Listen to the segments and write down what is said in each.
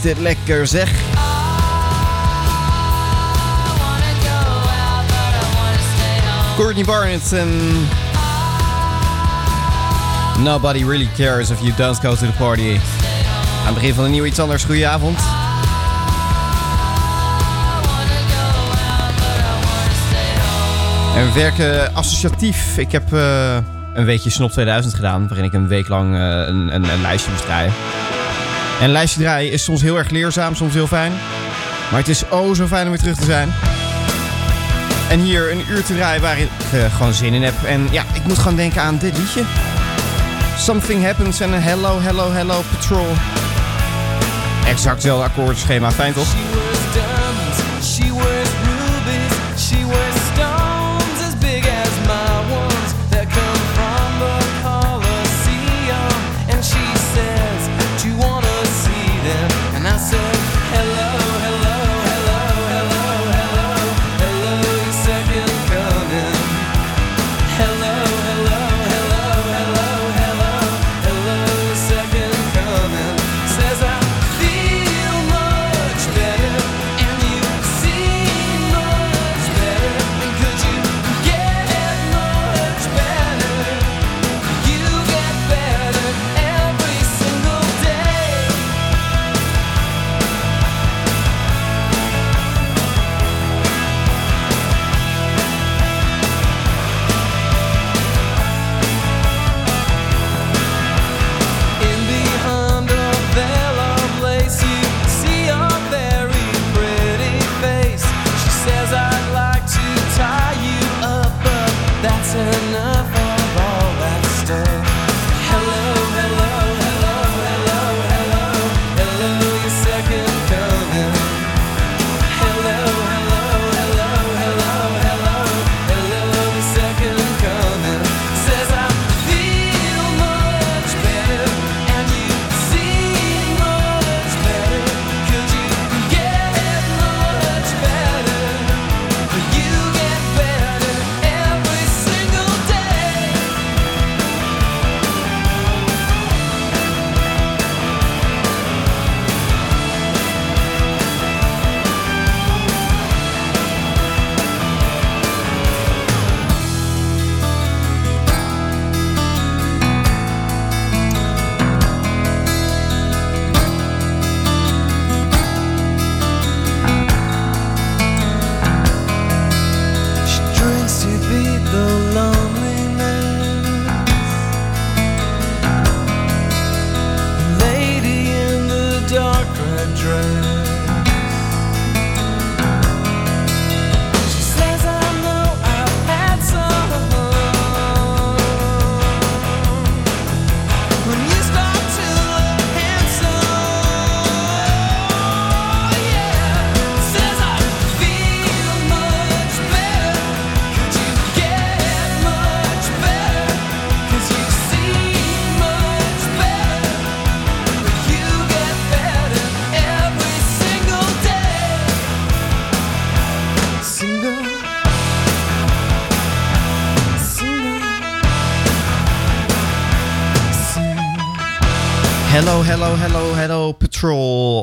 Dit lekker zeg. Courtney Barnett. Nobody really cares if you don't go to the party. Aan het begin van een nieuw iets anders. Goedenavond. En we werken associatief. Ik heb eh, een weekje Snop 2000 gedaan. Waarin ik een week lang eh, een, een, een lijstje moest draaien. En lijstje draaien is soms heel erg leerzaam, soms heel fijn. Maar het is oh zo fijn om weer terug te zijn. En hier een uur te draaien waar ik eh, gewoon zin in heb. En ja, ik moet gewoon denken aan dit liedje. Something Happens en Hello, Hello, Hello Patrol. Exact hetzelfde akkoordschema, fijn toch?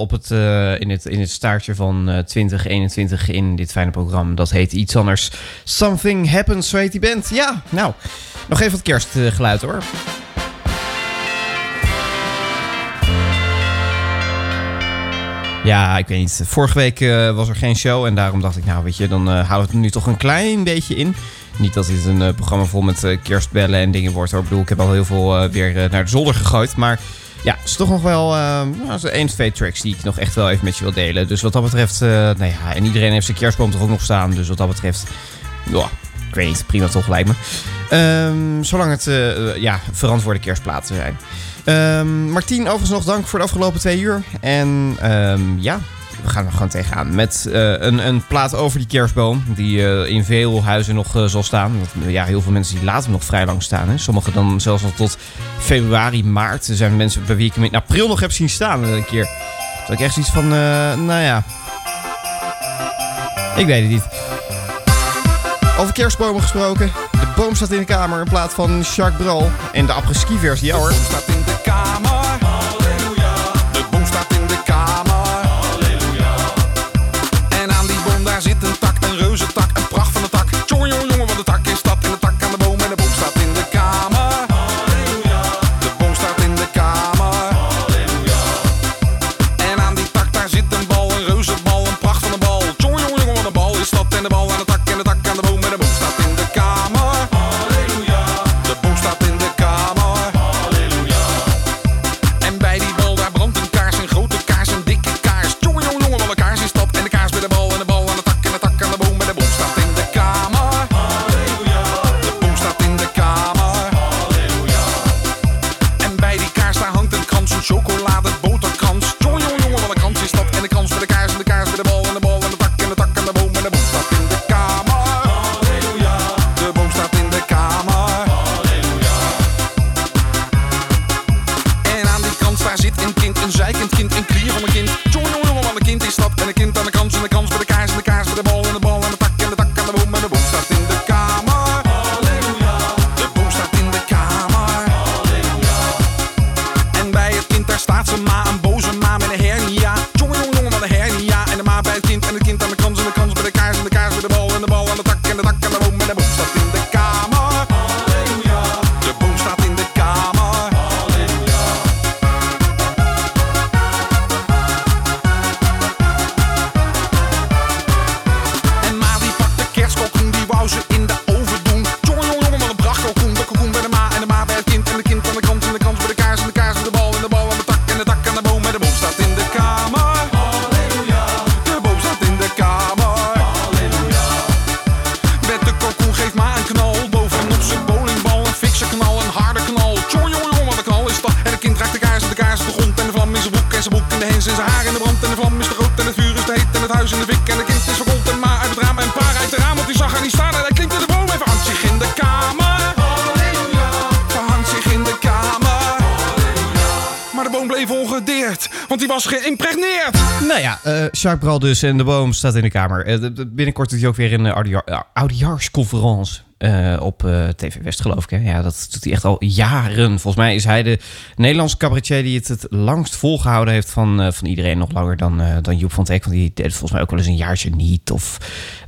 Op het, eh, in, het, in het staartje van eh 2021 in dit fijne programma. Dat heet iets anders. Something Happens, zo heet die band. Ja, nou, nog even wat kerstgeluid hoor. Ja, ik weet niet. Vorige week eh, was er geen show en daarom dacht ik, nou weet je, dan eh, houden we het nu toch een klein beetje in. Niet dat dit een programma vol met kerstbellen en dingen wordt hoor. Ik bedoel, ik heb al heel veel weer naar de zolder gegooid. Maar ja, het is toch nog wel eh nou, één, twee tracks die ik nog echt wel even met je wil delen. Dus wat dat betreft, eh, nou ja, en iedereen heeft zijn kerstboom toch ook nog staan. Dus wat dat betreft, ja, ik weet niet, prima toch lijkt me. Ehm, zolang het eh, ja, verantwoorde kerstplaten zijn. Ehm Martien, overigens nog dank voor de afgelopen twee uur. En ehm, ja, we gaan er gewoon tegenaan met eh, een, een plaat over die kerstboom. Die eh, in veel huizen nog eh, zal staan. Want, ja, heel veel mensen die laten hem nog vrij lang staan. Sommigen dan zelfs al tot februari, maart. Er zijn mensen bij wie ik hem in april nog heb zien staan een keer. Dat ik echt zoiets van, nou ja... Ik weet het niet. Over kerstbomen gesproken. De boom staat in de kamer in plaats van Jacques Brel. En de apres-ski versie, ja hoor. En kind aan de kans en de kans bij de kaars en de kaars bij de bal en de bal aan de tak en de tak aan de boom. En de boom staat in de die was geïmpregneerd. Nou ja, eh Jacques Bral dus en de boom staat in de kamer. Eh, de- de- binnenkort doet hij ook weer een uh, oudejaarsconferentie eh, op eh, TV West, geloof ik. Hè? Ja, dat doet hij echt al jaren. Volgens mij is hij de Nederlandse cabaretier die het het langst volgehouden heeft van, eh, van iedereen. Nog langer dan, eh, dan Joep van Teck, want die deed volgens mij ook wel eens een jaartje niet. Of,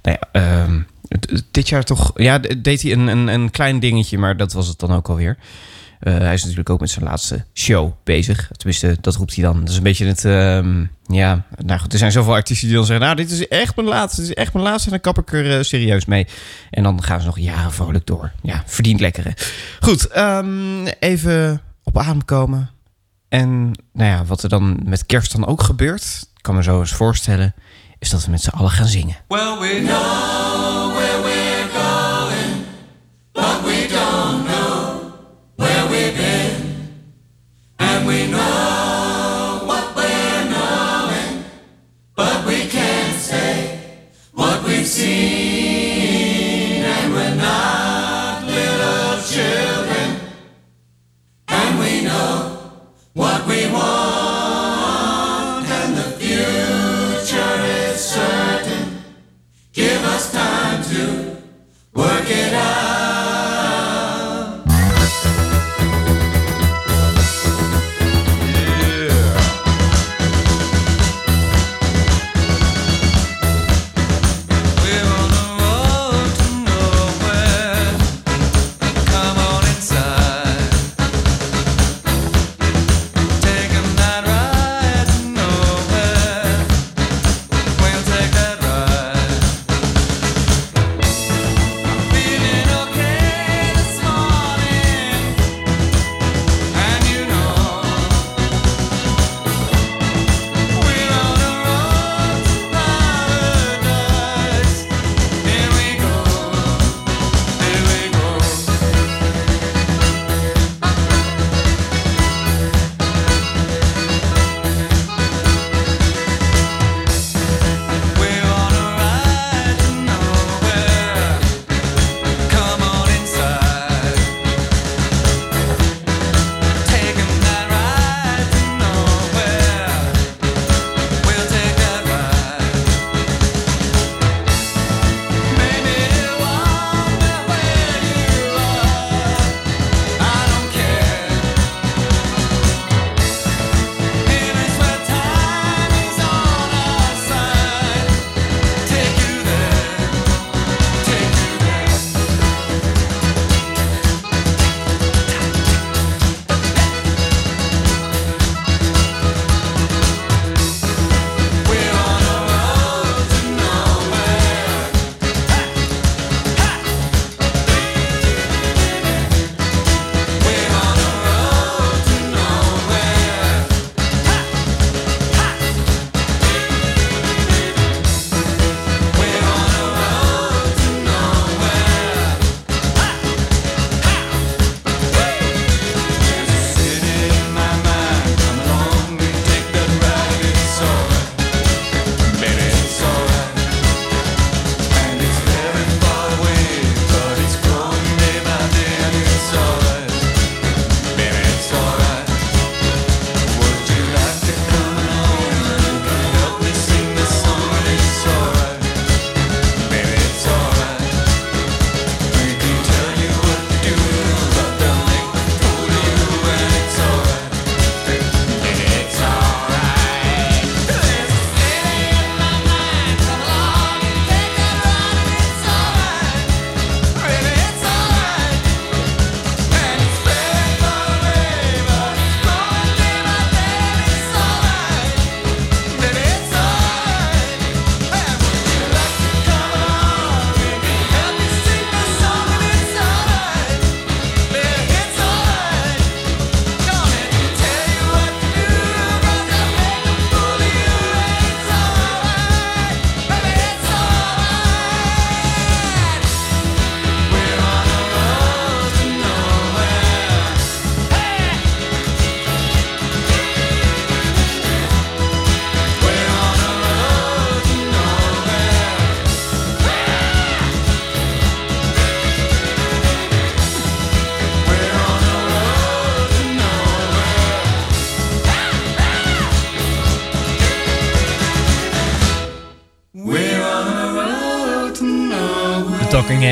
nou ja, ehm, dit jaar toch, ja, deed hij een, een, een klein dingetje, maar dat was het dan ook alweer. Eh, hij is natuurlijk ook met zijn laatste show bezig. Tenminste, dat roept hij dan. Dat is een beetje het... ehm, ja, nou goed, er zijn zoveel artiesten die dan zeggen... nou, dit is echt mijn laatste, dit is echt mijn laatste... en dan kap ik er eh, serieus mee. En dan gaan ze nog jaren vrolijk door. Ja, verdient lekkere. Goed, ehm, even op adem komen. En nou ja, wat er dan met kerst dan ook gebeurt... kan me zo eens voorstellen... is dat we met z'n allen gaan zingen. Well, we know where we're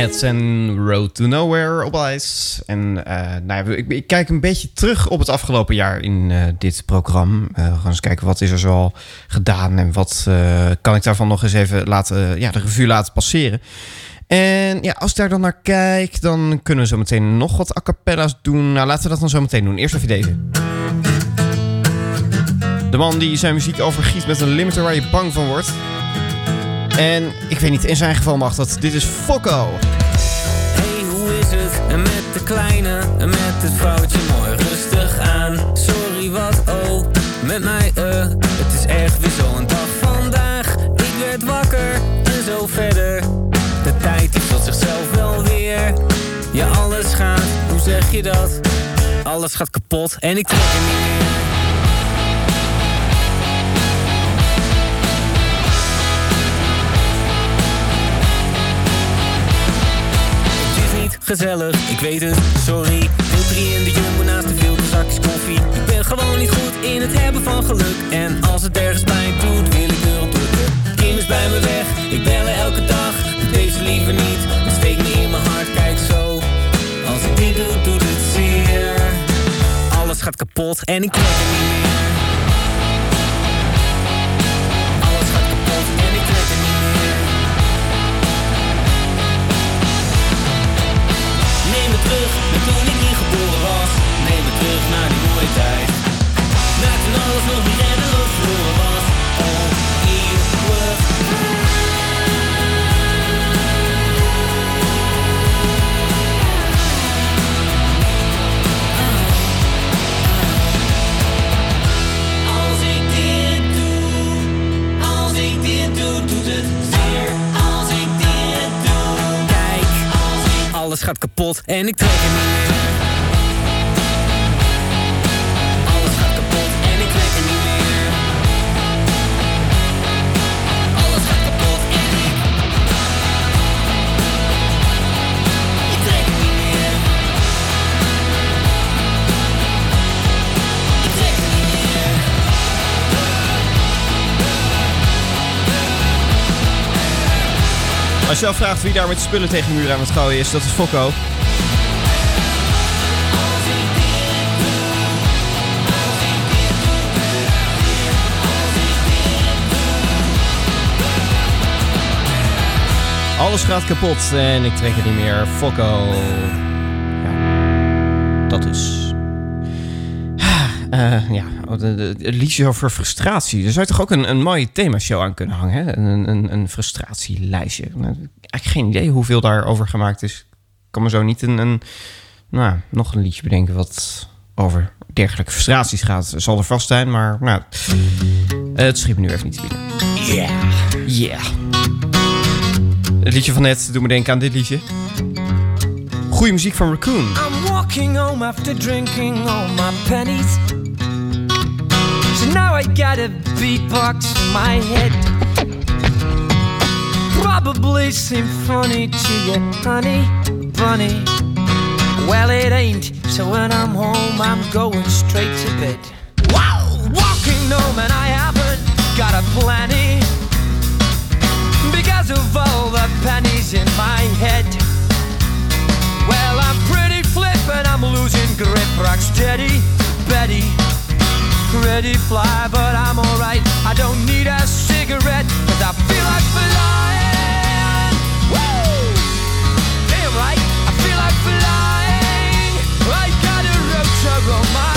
Heads en Road to Nowhere op ijs. En eh, nou ja, ik, kijk een beetje terug op het afgelopen jaar in eh, dit programma. Eh, we gaan eens kijken wat is er zoal gedaan en wat kan ik daarvan nog eens even laten, ja, de revue laten passeren. En ja, als ik daar dan naar kijk, dan kunnen we zo meteen nog wat a cappella's doen. Nou, laten we dat dan zo meteen doen. Eerst even deze. De man die zijn muziek overgiet met een limiter waar je bang van wordt. En ik weet niet, in zijn geval mag dat. Dit is Fokko. Hey, hoe is het? En met de kleine, en met het foutje mooi rustig aan. Sorry, wat oh, met mij eh. Het is echt weer zo'n dag vandaag. Ik werd wakker en zo verder. De tijd die vult zichzelf wel weer. Ja, alles gaat, hoe zeg je dat? Alles gaat kapot en ik trek er niet meer. Gezellig, ik weet het, sorry. Deel 3 in de jumbo naast de veel zakjes koffie. Ik ben gewoon niet goed in het hebben van geluk. En als het ergens pijn doet, wil ik erop drukken. Kim is bij me weg, ik bel elke dag. Deze liever niet, het steekt me in mijn hart, kijk zo. Als ik dit doe, doet het zeer. Alles gaat kapot en ik er niet meer. Gaat kapot en ik trek er Als je afvraagt wie daar met spullen tegen de muur aan het gooien is, dat is Fokko. Alles gaat kapot en ik trek het niet meer. Fokko. Ja, dat is. Eh, ja, oh, de, de, het liedje over frustratie. Daar zou je toch ook een, een mooie themashow aan kunnen hangen? Hè? Een, een, een frustratielijstje. Nou, eigenlijk geen idee hoeveel daarover gemaakt is. Ik kan me zo niet een, een, nou, nog een liedje bedenken wat over dergelijke frustraties gaat. Zal er vast zijn, maar nou, eh, het schiet me nu even niet te binnen. Yeah, yeah. Het liedje van net doet me denken aan dit liedje. Goeie muziek van Raccoon. I'm walking home after drinking all my pennies. Now I got a beatbox in my head. Probably seem funny to you, honey, bunny. Well, it ain't. So when I'm home, I'm going straight to bed. Wow! Walking home and I haven't got a plenty. Because of all the pennies in my head. Well, I'm pretty flip and I'm losing grip. Rock steady, Betty. Ready fly, but I'm alright. I don't need a cigarette, cause I feel like flying. Woo! Damn right, I feel like flying. I got a rotor on my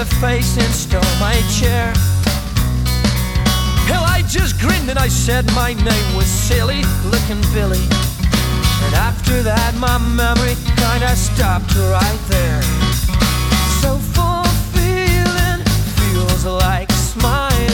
the face and stole my chair. Hell, I just grinned and I said my name was silly looking Billy. And after that, my memory kinda stopped right there. So full feeling feels like smiling.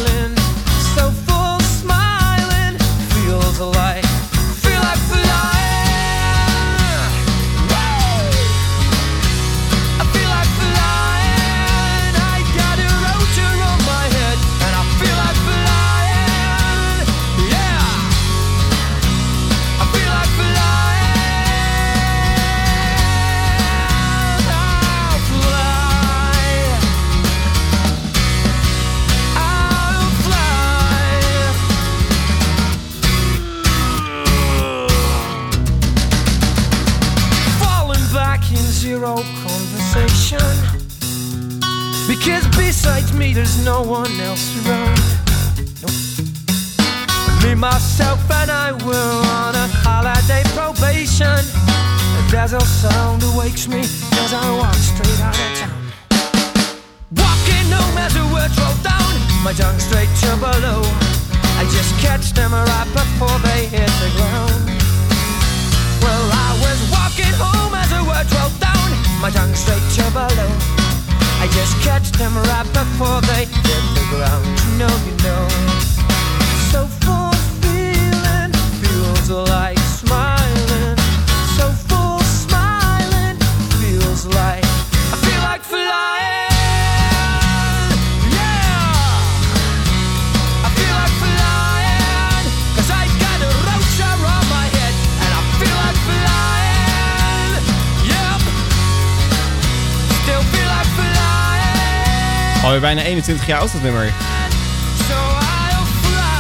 20 jaar dat nummer.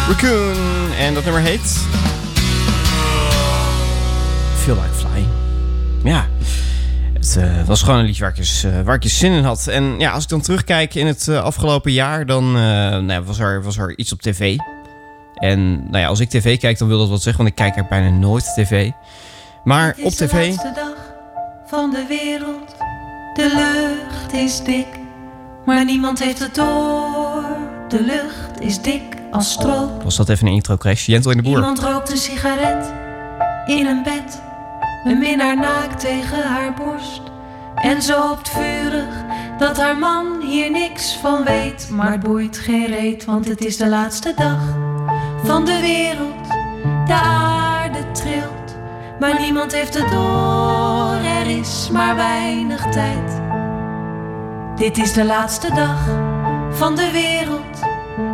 Raccoon. En dat nummer heet... Feel Like Fly. Ja. Eh, het was gewoon een liedje eh, waar ik, eens, zin in had. En ja, als ik dan terugkijk in het eh, afgelopen jaar... dan nou, was, er, was er iets op tv. En nou ja, als ik tv kijk, dan wil dat wat zeggen... want ik kijk er bijna nooit tv. Maar op tv... de laatste dag van de wereld. De lucht is dik maar niemand heeft het door. De lucht is dik als stroop. Was dat even een intro crash? Jentel in de boer. Iemand rookt een sigaret in een bed. Een minnaar naakt tegen haar borst. En ze hoopt vurig dat haar man hier niks van weet. Maar het boeit geen reet, want het is de laatste dag van de wereld. De aarde trilt, maar niemand heeft het door. Er is maar weinig tijd. Dit is de laatste dag van de wereld.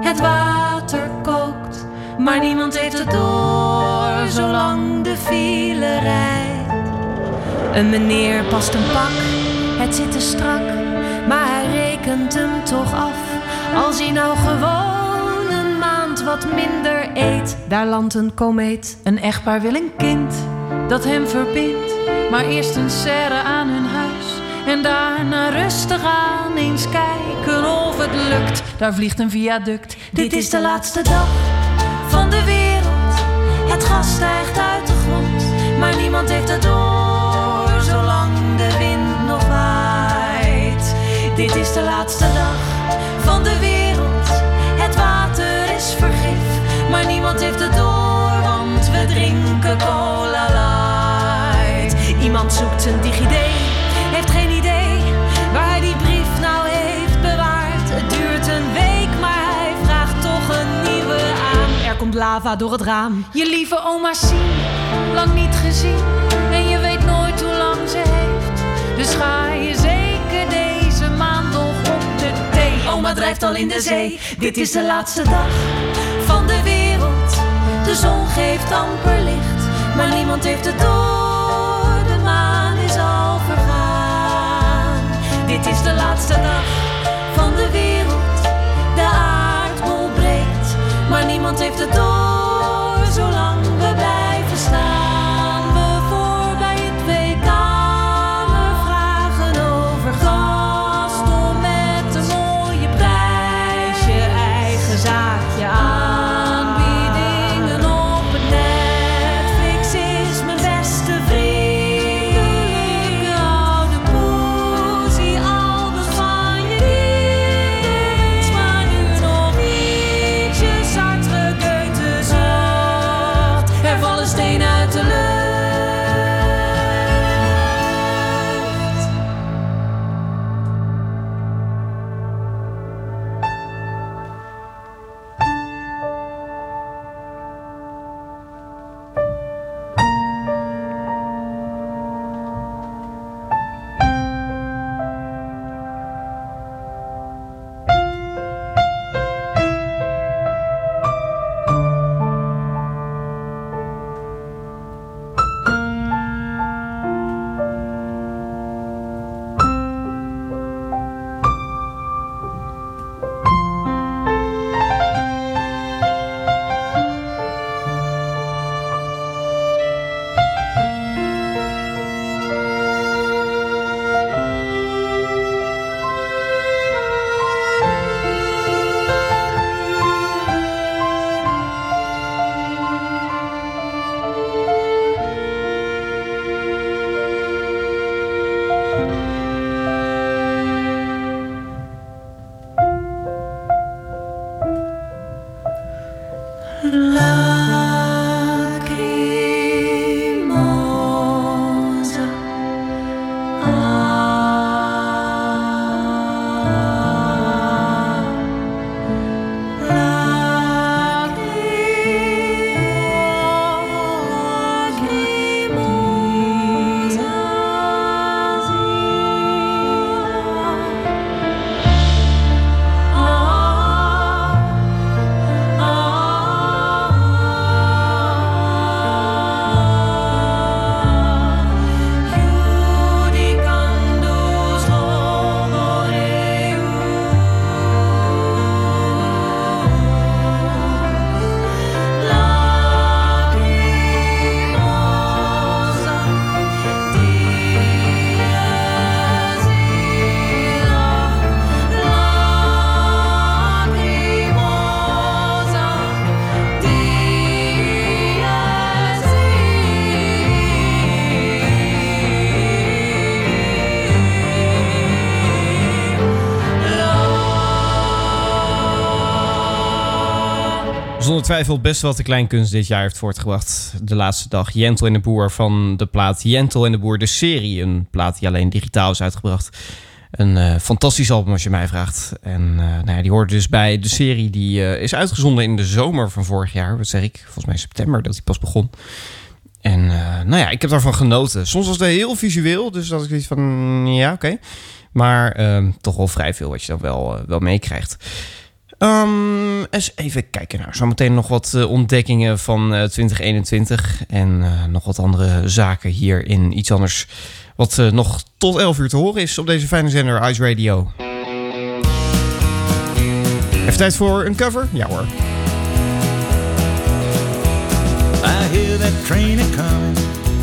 Het water kookt, maar niemand heeft het door. Zolang de file rijdt. Een meneer past een pak, het zit te strak, maar hij rekent hem toch af. Als hij nou gewoon een maand wat minder eet, daar landt een komeet. Een echtpaar wil een kind dat hem verbindt, maar eerst een serre aan hun. En daarna rustig aan eens kijken of het lukt. Daar vliegt een viaduct. Dit is de laatste dag van de wereld. Het gas stijgt uit de grond, maar niemand heeft het door. Zolang de wind nog waait. Dit is de laatste dag van de wereld. Het water is vergif, maar niemand heeft het door. Want we drinken cola light. Iemand zoekt zijn DigiD, lava door het raam. Je lieve oma Sien, lang niet gezien. En je weet nooit hoe lang ze heeft. Dus ga je zeker deze maand nog op de thee. Oma drijft al in de zee. Dit is de laatste dag van de wereld. De zon geeft amper licht, maar niemand heeft het door. De maan is al vergaan. Dit is de laatste dag van de wereld. Maar niemand heeft het door. Zolang Twijfel best wat de kleinkunst dit jaar heeft voortgebracht. De laatste dag Jentel en de Boer van de plaat Jentel en de Boer, de serie. Een plaat die alleen digitaal is uitgebracht. Een eh, fantastisch album als je mij vraagt. En eh, nou ja, die hoort dus bij de serie die eh, is uitgezonden in de zomer van vorig jaar. Wat zeg ik? Volgens mij september dat die pas begon. En nou ja, ik heb daarvan genoten. Soms was het heel visueel, dus dat ik iets van, ja, oké. Maar ehm, toch wel vrij veel wat je dan wel, wel meekrijgt. Ehm, eens even kijken. Nou, zometeen nog wat eh, ontdekkingen van eh, 2021. En eh, nog wat andere zaken hier in iets anders. Wat eh, nog tot 11 uur te horen is op deze fijne zender Ice Radio. Even tijd voor een cover? Ja hoor. I hear that train a coming,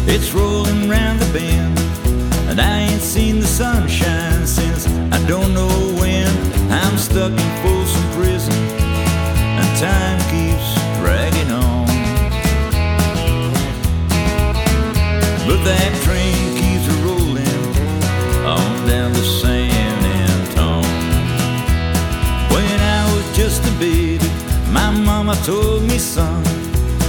it's rolling round the bend. And I ain't seen the sunshine since I don't know when. I'm stuck in and time keeps dragging on. But that train keeps rolling on down to San Antone. When I was just a baby, my mama told me, son,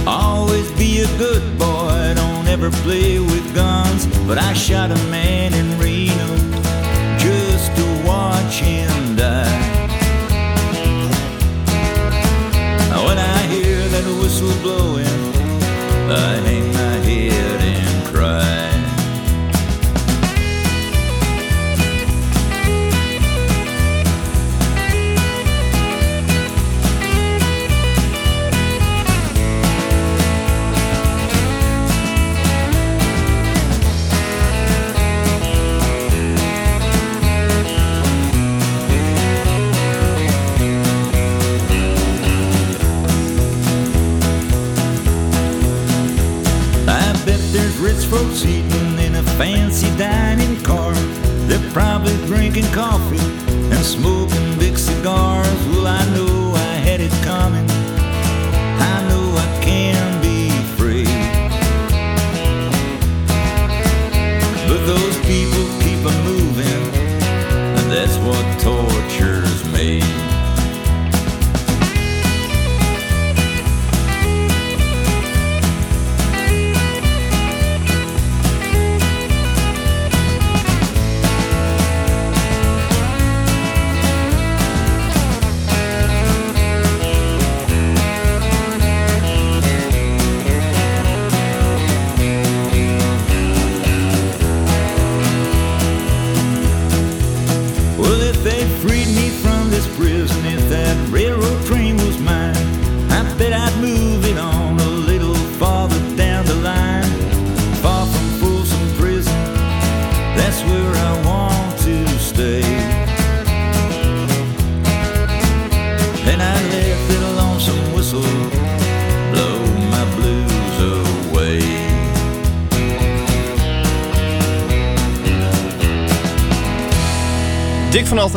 always be a good boy, don't ever play with guns. But I shot a man in Reno just to watch him die. When I hear that whistle blowing, I hang my head and cry.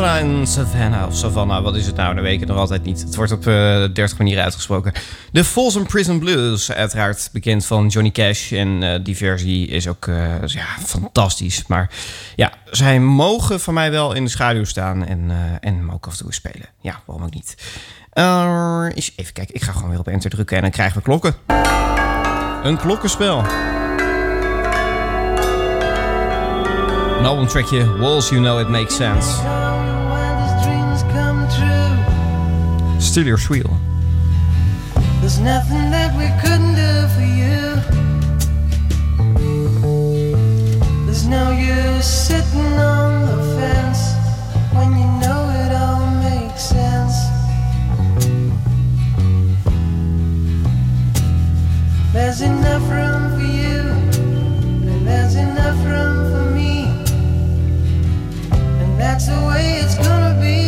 En Savannah, of Savannah, wat is het nou? Dat weet ik nog altijd niet. Het wordt op eh 30 manieren uitgesproken. De Folsom Prison Blues, uiteraard bekend van Johnny Cash. En eh, die versie is ook eh, ja, fantastisch. Maar ja, zij mogen van mij wel in de schaduw staan en, eh en hem ook af en toe spelen. Ja, waarom ook niet. Eh, eens even kijken, ik ga gewoon weer op enter drukken en dan krijgen we klokken. Een klokkenspel. Een albumtrackje, Walls You Know It Makes Sense. Still Your Wheel. There's nothing that we couldn't do for you. There's no use sitting on the fence when you know it all makes sense. There's enough room for you, and there's enough room for me, and that's the way it's gonna be.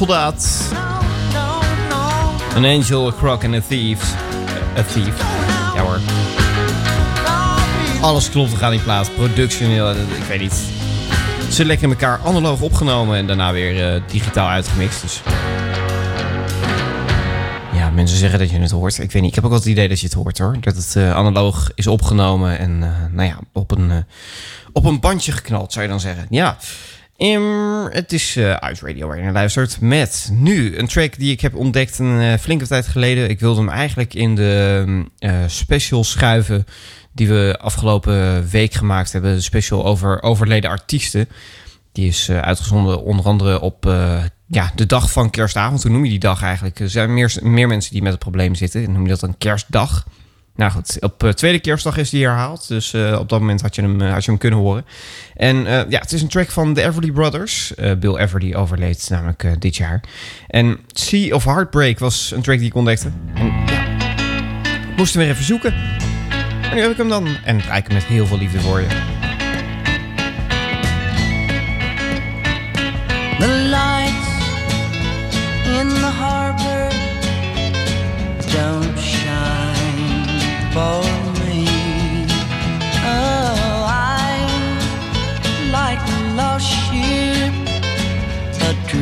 Soldaat. An angel, a crook and a thief. A thief. Ja hoor. Alles klopt, we gaan die plaat. Productioneel, ik weet niet. Ze lekker in elkaar analoog opgenomen en daarna weer eh, digitaal uitgemixt. Dus. Ja, mensen zeggen dat je het hoort. Ik weet niet, ik heb ook wel het idee dat je het hoort hoor. Dat het eh, analoog is opgenomen en eh, nou ja, op een, op een bandje geknald zou je dan zeggen. Ja. Het is eh Ice Radio waar je naar luistert. Met nu een track die ik heb ontdekt een eh, flinke tijd geleden. Ik wilde hem eigenlijk in de mm, eh, special schuiven die we afgelopen week gemaakt hebben. De special over overleden artiesten. Die is eh, uitgezonden onder andere op eh, ja, de dag van kerstavond. Hoe noem je die dag eigenlijk? Er zijn meer, meer mensen die met het probleem zitten. Noem je dat een kerstdag. Nou goed, op eh, tweede kerstdag is die herhaald. Dus eh, op dat moment had je hem, eh, had je hem kunnen horen. En ja, het is een track van de Everly Brothers. Bill Everly overleed namelijk dit jaar. En Sea of Heartbreak was een track die ik ontdekte. En ja, moest hem weer even zoeken. Maar nu heb ik hem dan. En draai ik hem met heel veel liefde voor je.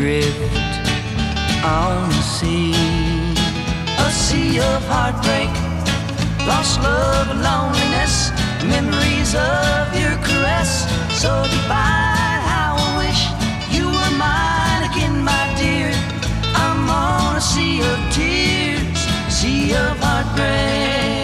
Adrift on the sea. A sea of heartbreak, lost love, and loneliness, memories of your caress. So divine, how I wish you were mine again, my dear. I'm on a sea of tears, sea of heartbreak.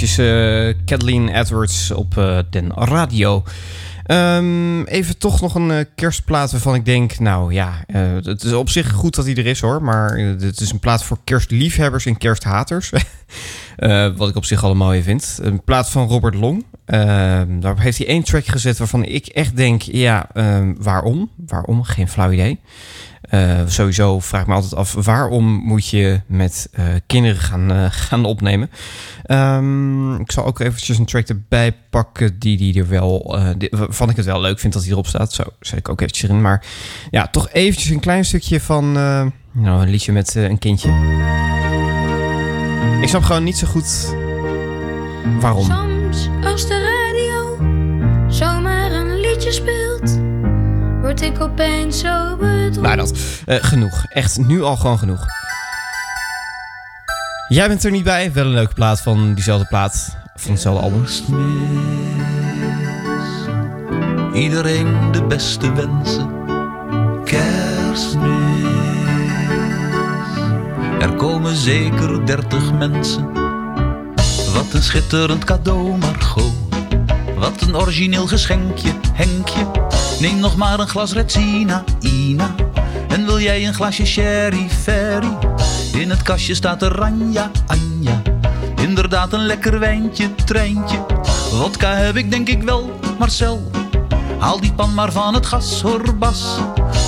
Eventjes eh Kathleen Edwards op eh den radio. Ehm, even toch nog een eh, kerstplaat waarvan ik denk... Nou ja, het is op zich goed dat hij er is hoor. Maar eh, het is een plaat voor kerstliefhebbers en kersthaters. Wat ik op zich al een mooie vind. Een plaat van Robert Long. Ehm, daar heeft hij één track gezet waarvan ik echt denk... Ja, ehm, waarom? Waarom? Geen flauw idee. Eh, sowieso vraag ik me altijd af... waarom moet je met eh, kinderen gaan, eh, gaan opnemen? Ehm, ik zal ook eventjes een track erbij pakken... die, die er wel... die- ik het wel leuk vind dat hij erop staat. Zo zet ik ook eventjes erin. Maar ja, toch eventjes een klein stukje van... nou, een liedje met een kindje. Ik snap gewoon niet zo goed... waarom. Soms als de radio word ik opeens zo bedroefd. Nou, dat. eh, genoeg. Echt nu al gewoon genoeg. Jij bent er niet bij. Wel een leuke plaat van diezelfde plaat. Van hetzelfde album. Iedereen de beste wensen. Kerstmis. Er komen zeker dertig mensen. Wat een schitterend cadeau, Margot. Wat een origineel geschenkje, Henkje. Neem nog maar een glas Retsina, Ina. En wil jij een glasje sherry, ferry? In het kastje staat er Ranja, Anja. Inderdaad een lekker wijntje, treintje. Wodka heb ik denk ik wel, Marcel. Haal die pan maar van het gas, hoor Bas.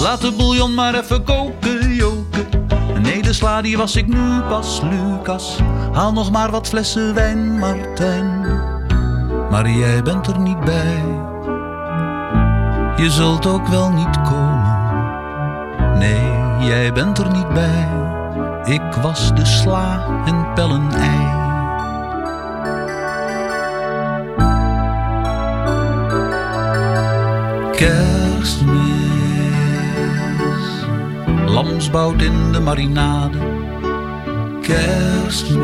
Laat de bouillon maar even koken, joken. Nee, de sla die was ik nu pas, Lucas. Haal nog maar wat flessen wijn, Martijn. Maar jij bent er niet bij. Je zult ook wel niet komen. Nee, jij bent er niet bij. Ik was de sla en pellen ei. Kerstmis. Lamsbout in de marinade. Kerstmis.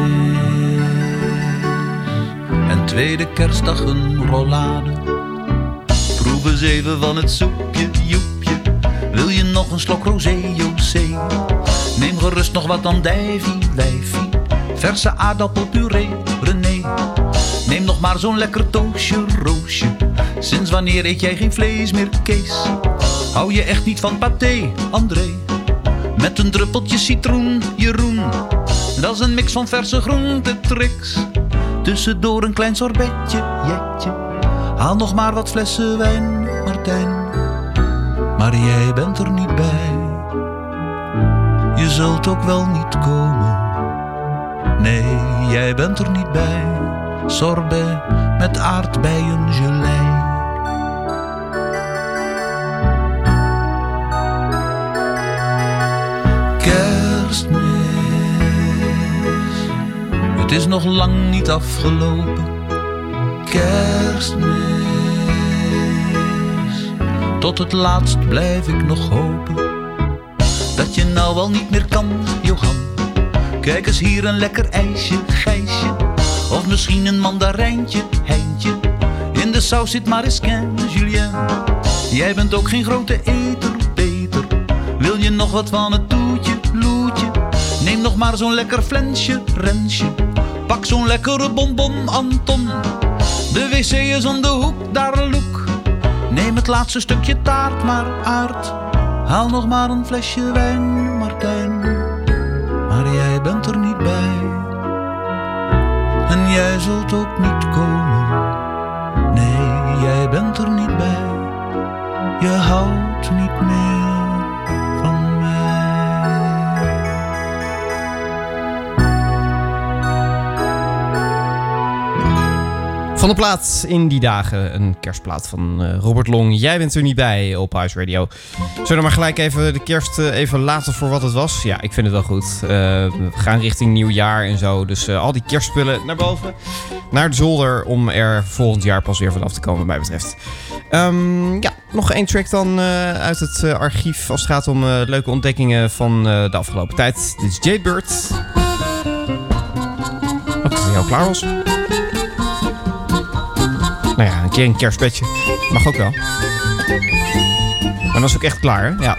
En tweede kerstdag een rollade. Proef eens even van het soepje, joepje. Wil je nog een slok rosé, José? Neem gerust nog wat andijvie, wijfie. Verse aardappelpuree, René. Neem nog maar zo'n lekker toosje, roosje. Sinds wanneer eet jij geen vlees meer, Kees? Hou je echt niet van paté, André? Met een druppeltje citroen, Jeroen. Dat is een mix van verse groente, tricks. Tussendoor een klein sorbetje, jetje. Haal nog maar wat flessen wijn, Martijn. Maar jij bent er niet bij. Je zult ook wel niet komen. Nee, jij bent er niet bij. Sorbet met aardbeien gelei. Kerstmis. Het is nog lang niet afgelopen. Kerstmis. Tot het laatst blijf ik nog hopen. Dat je nou wel niet meer kan, Johan. Kijk eens hier een lekker ijsje, Gijsje. Of misschien een mandarijntje, Heintje. In de saus zit Mariskin, Julien. Jij bent ook geen grote eter, Peter. Wil je nog wat van het toetje, Loetje? Neem nog maar zo'n lekker flensje, Rensje. Pak zo'n lekkere bonbon, Anton. De wc is om de hoek, daar loek. Neem het laatste stukje taart maar aard. Haal nog maar een flesje wijn, Martijn. Maar jij bent er niet bij. En jij zult ook niet Van de plaat in die dagen, een kerstplaat van eh, Robert Long. Jij bent er niet bij op Huis Radio. Zullen we maar gelijk even de kerst eh, even laten voor wat het was? Ja, ik vind het wel goed. Eh, we gaan richting nieuwjaar en zo. Dus al die kerstspullen naar boven, naar de zolder... om er volgend jaar pas weer vanaf te komen, wat mij betreft. Ehm, ja, nog één track dan uit het archief... als het gaat om leuke ontdekkingen van de afgelopen tijd. Dit is Jaybird. Wat is jou klaar was. Nou ja, een keer een kerstpetje. Mag ook wel. Maar dan is ook echt klaar, hè? Ja.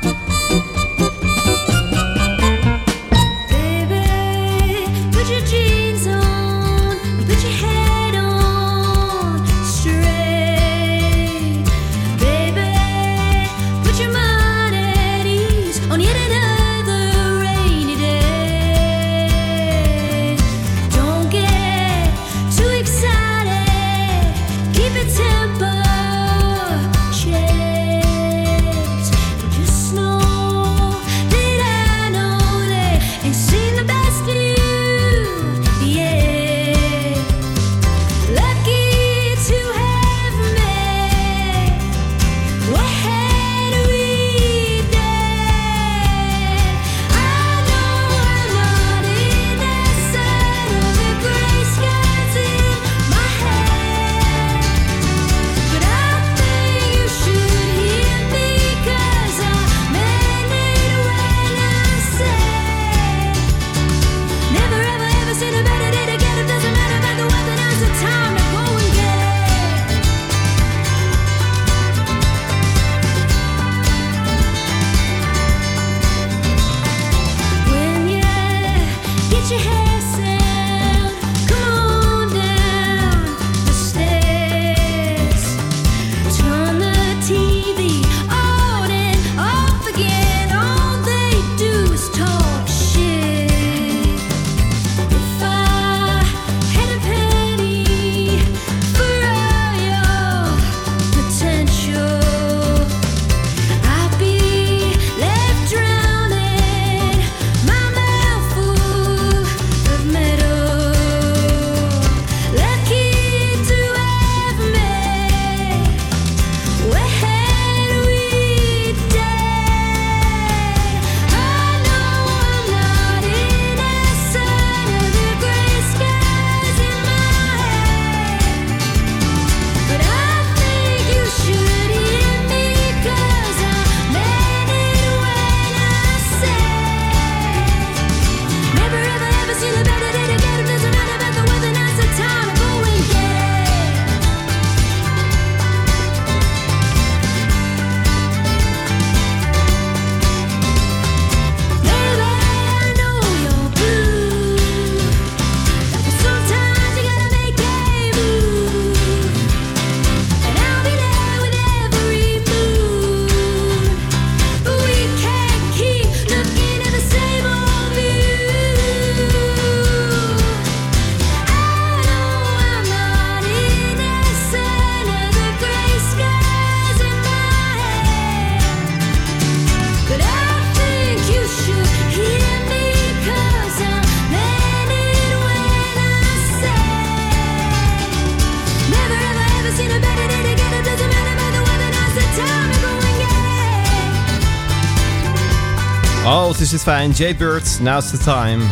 Oh, wat is dit fijn. Jade Bird, now's the time.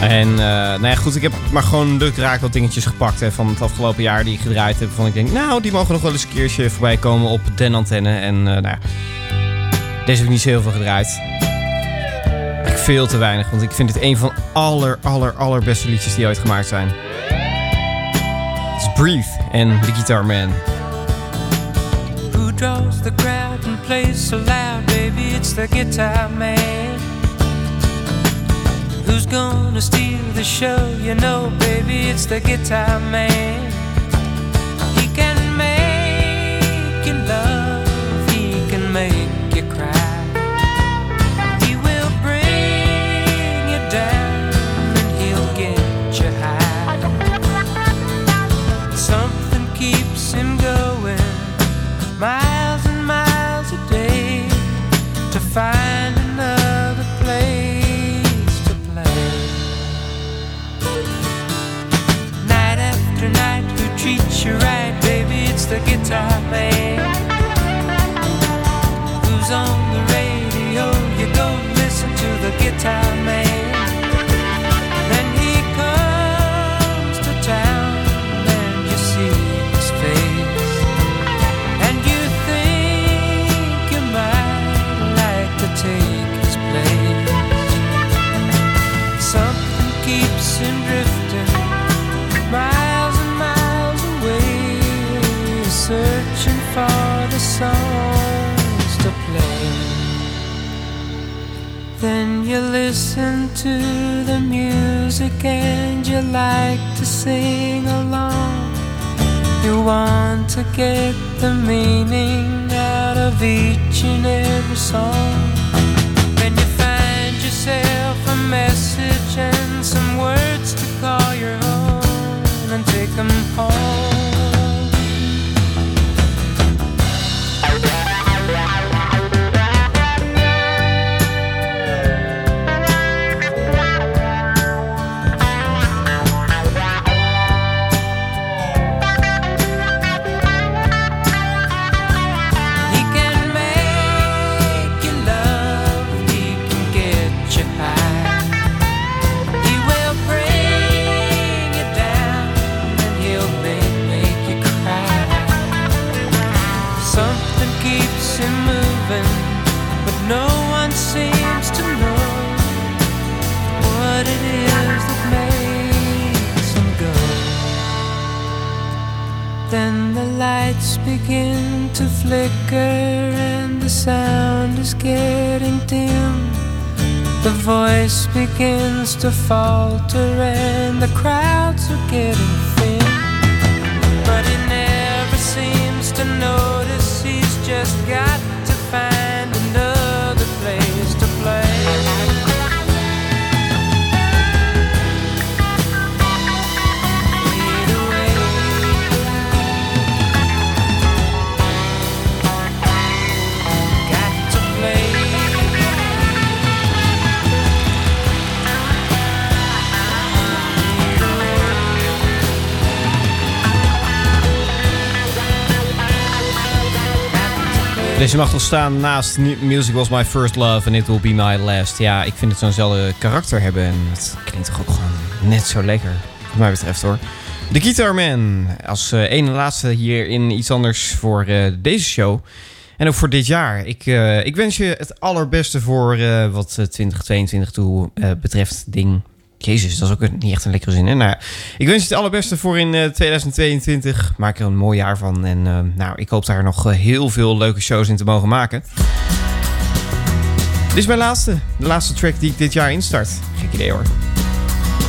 En uh, nou ja, goed, ik heb maar gewoon leuk raak wat dingetjes gepakt hè, van het afgelopen jaar die ik gedraaid heb. Van ik denk, nou, die mogen nog wel eens een keertje voorbij komen op den antenne. En uh, nou ja, deze heb ik niet zo heel veel gedraaid. Ik veel te weinig, want ik vind het een van aller, aller, allerbeste liedjes die ooit gemaakt zijn. Het is Breathe en The Guitar Man. Draws the crowd and plays so loud, baby? It's the guitar man. Who's gonna steal the show? You know, baby, it's the guitar man. To listen to the music and you like to sing along. You want to get the meaning out of each and every song. Then you find yourself a message and some words to call your own and take them home. Begin to flicker and the sound is getting dim. The voice begins to falter and the crowds are getting thin. But he never seems to notice he's just got Deze mag toch staan naast Mu- Music Was My First Love and It Will Be My Last. Ja, ik vind het zo'nzelfde karakter hebben en het klinkt toch ook gewoon net zo lekker. Wat mij betreft hoor. De Guitar Man als eh ene laatste hier in iets anders voor eh, deze show. En ook voor dit jaar. Ik, eh, ik wens je het allerbeste voor wat eh, 2022 toe betreft ding. Jezus, dat is ook niet echt een lekkere zin. Hè? Nou, ik wens je het allerbeste voor in eh, 2022. Maak er een mooi jaar van. En eh, nou, ik hoop daar nog eh, heel veel leuke shows in te mogen maken. Dit is mijn laatste. De laatste track die ik dit jaar instart. Gek idee hoor.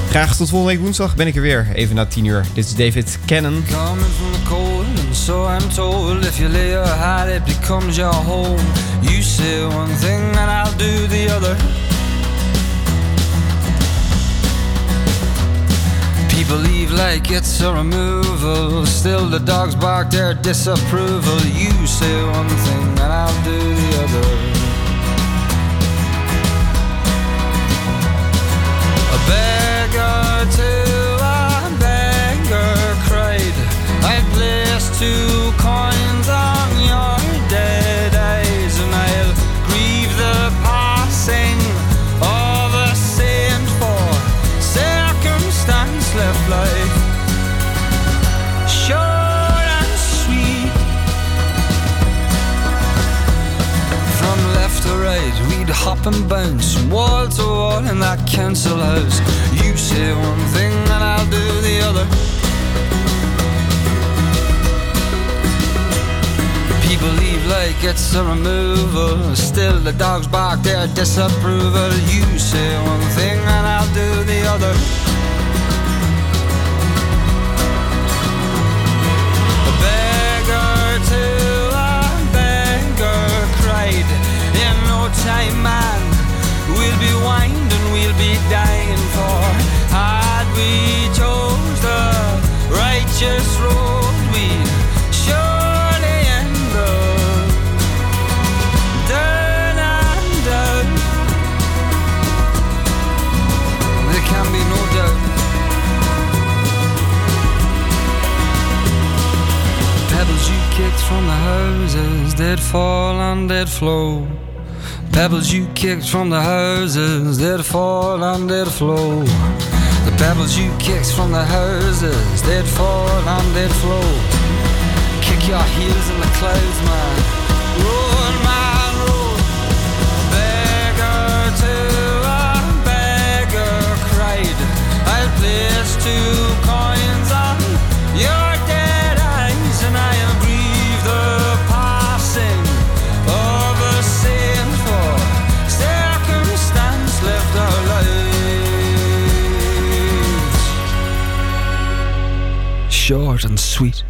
Graag tot volgende week woensdag ben ik er weer. Even na 10 uur. Dit is David Cannon. Coming from the cold, and so I'm told. If you lay your hat, it becomes your home. You say one thing, and I'll do the other. People leave like it's a removal. Still, the dogs bark their disapproval. You say one thing, and I'll do the other. A beggar to a beggar cried. I placed two coins and bounce from wall to wall in that council house. You say one thing and I'll do the other. People leave like it's a removal. Still the dogs bark their disapproval. You say one thing and I'll do the other. Time, man, we'll be winding, we'll be dying for. Had we chose the righteous road, we surely end up down and down. There can be no doubt. Pebbles you kicked from the houses, they'd fall and they'd flow. Pebbles you kicked from the houses, they'd fall and they'd. The pebbles you kicked from the houses, they'd fall and they'd. Kick your heels in the clouds, man. Roll, short and sweet.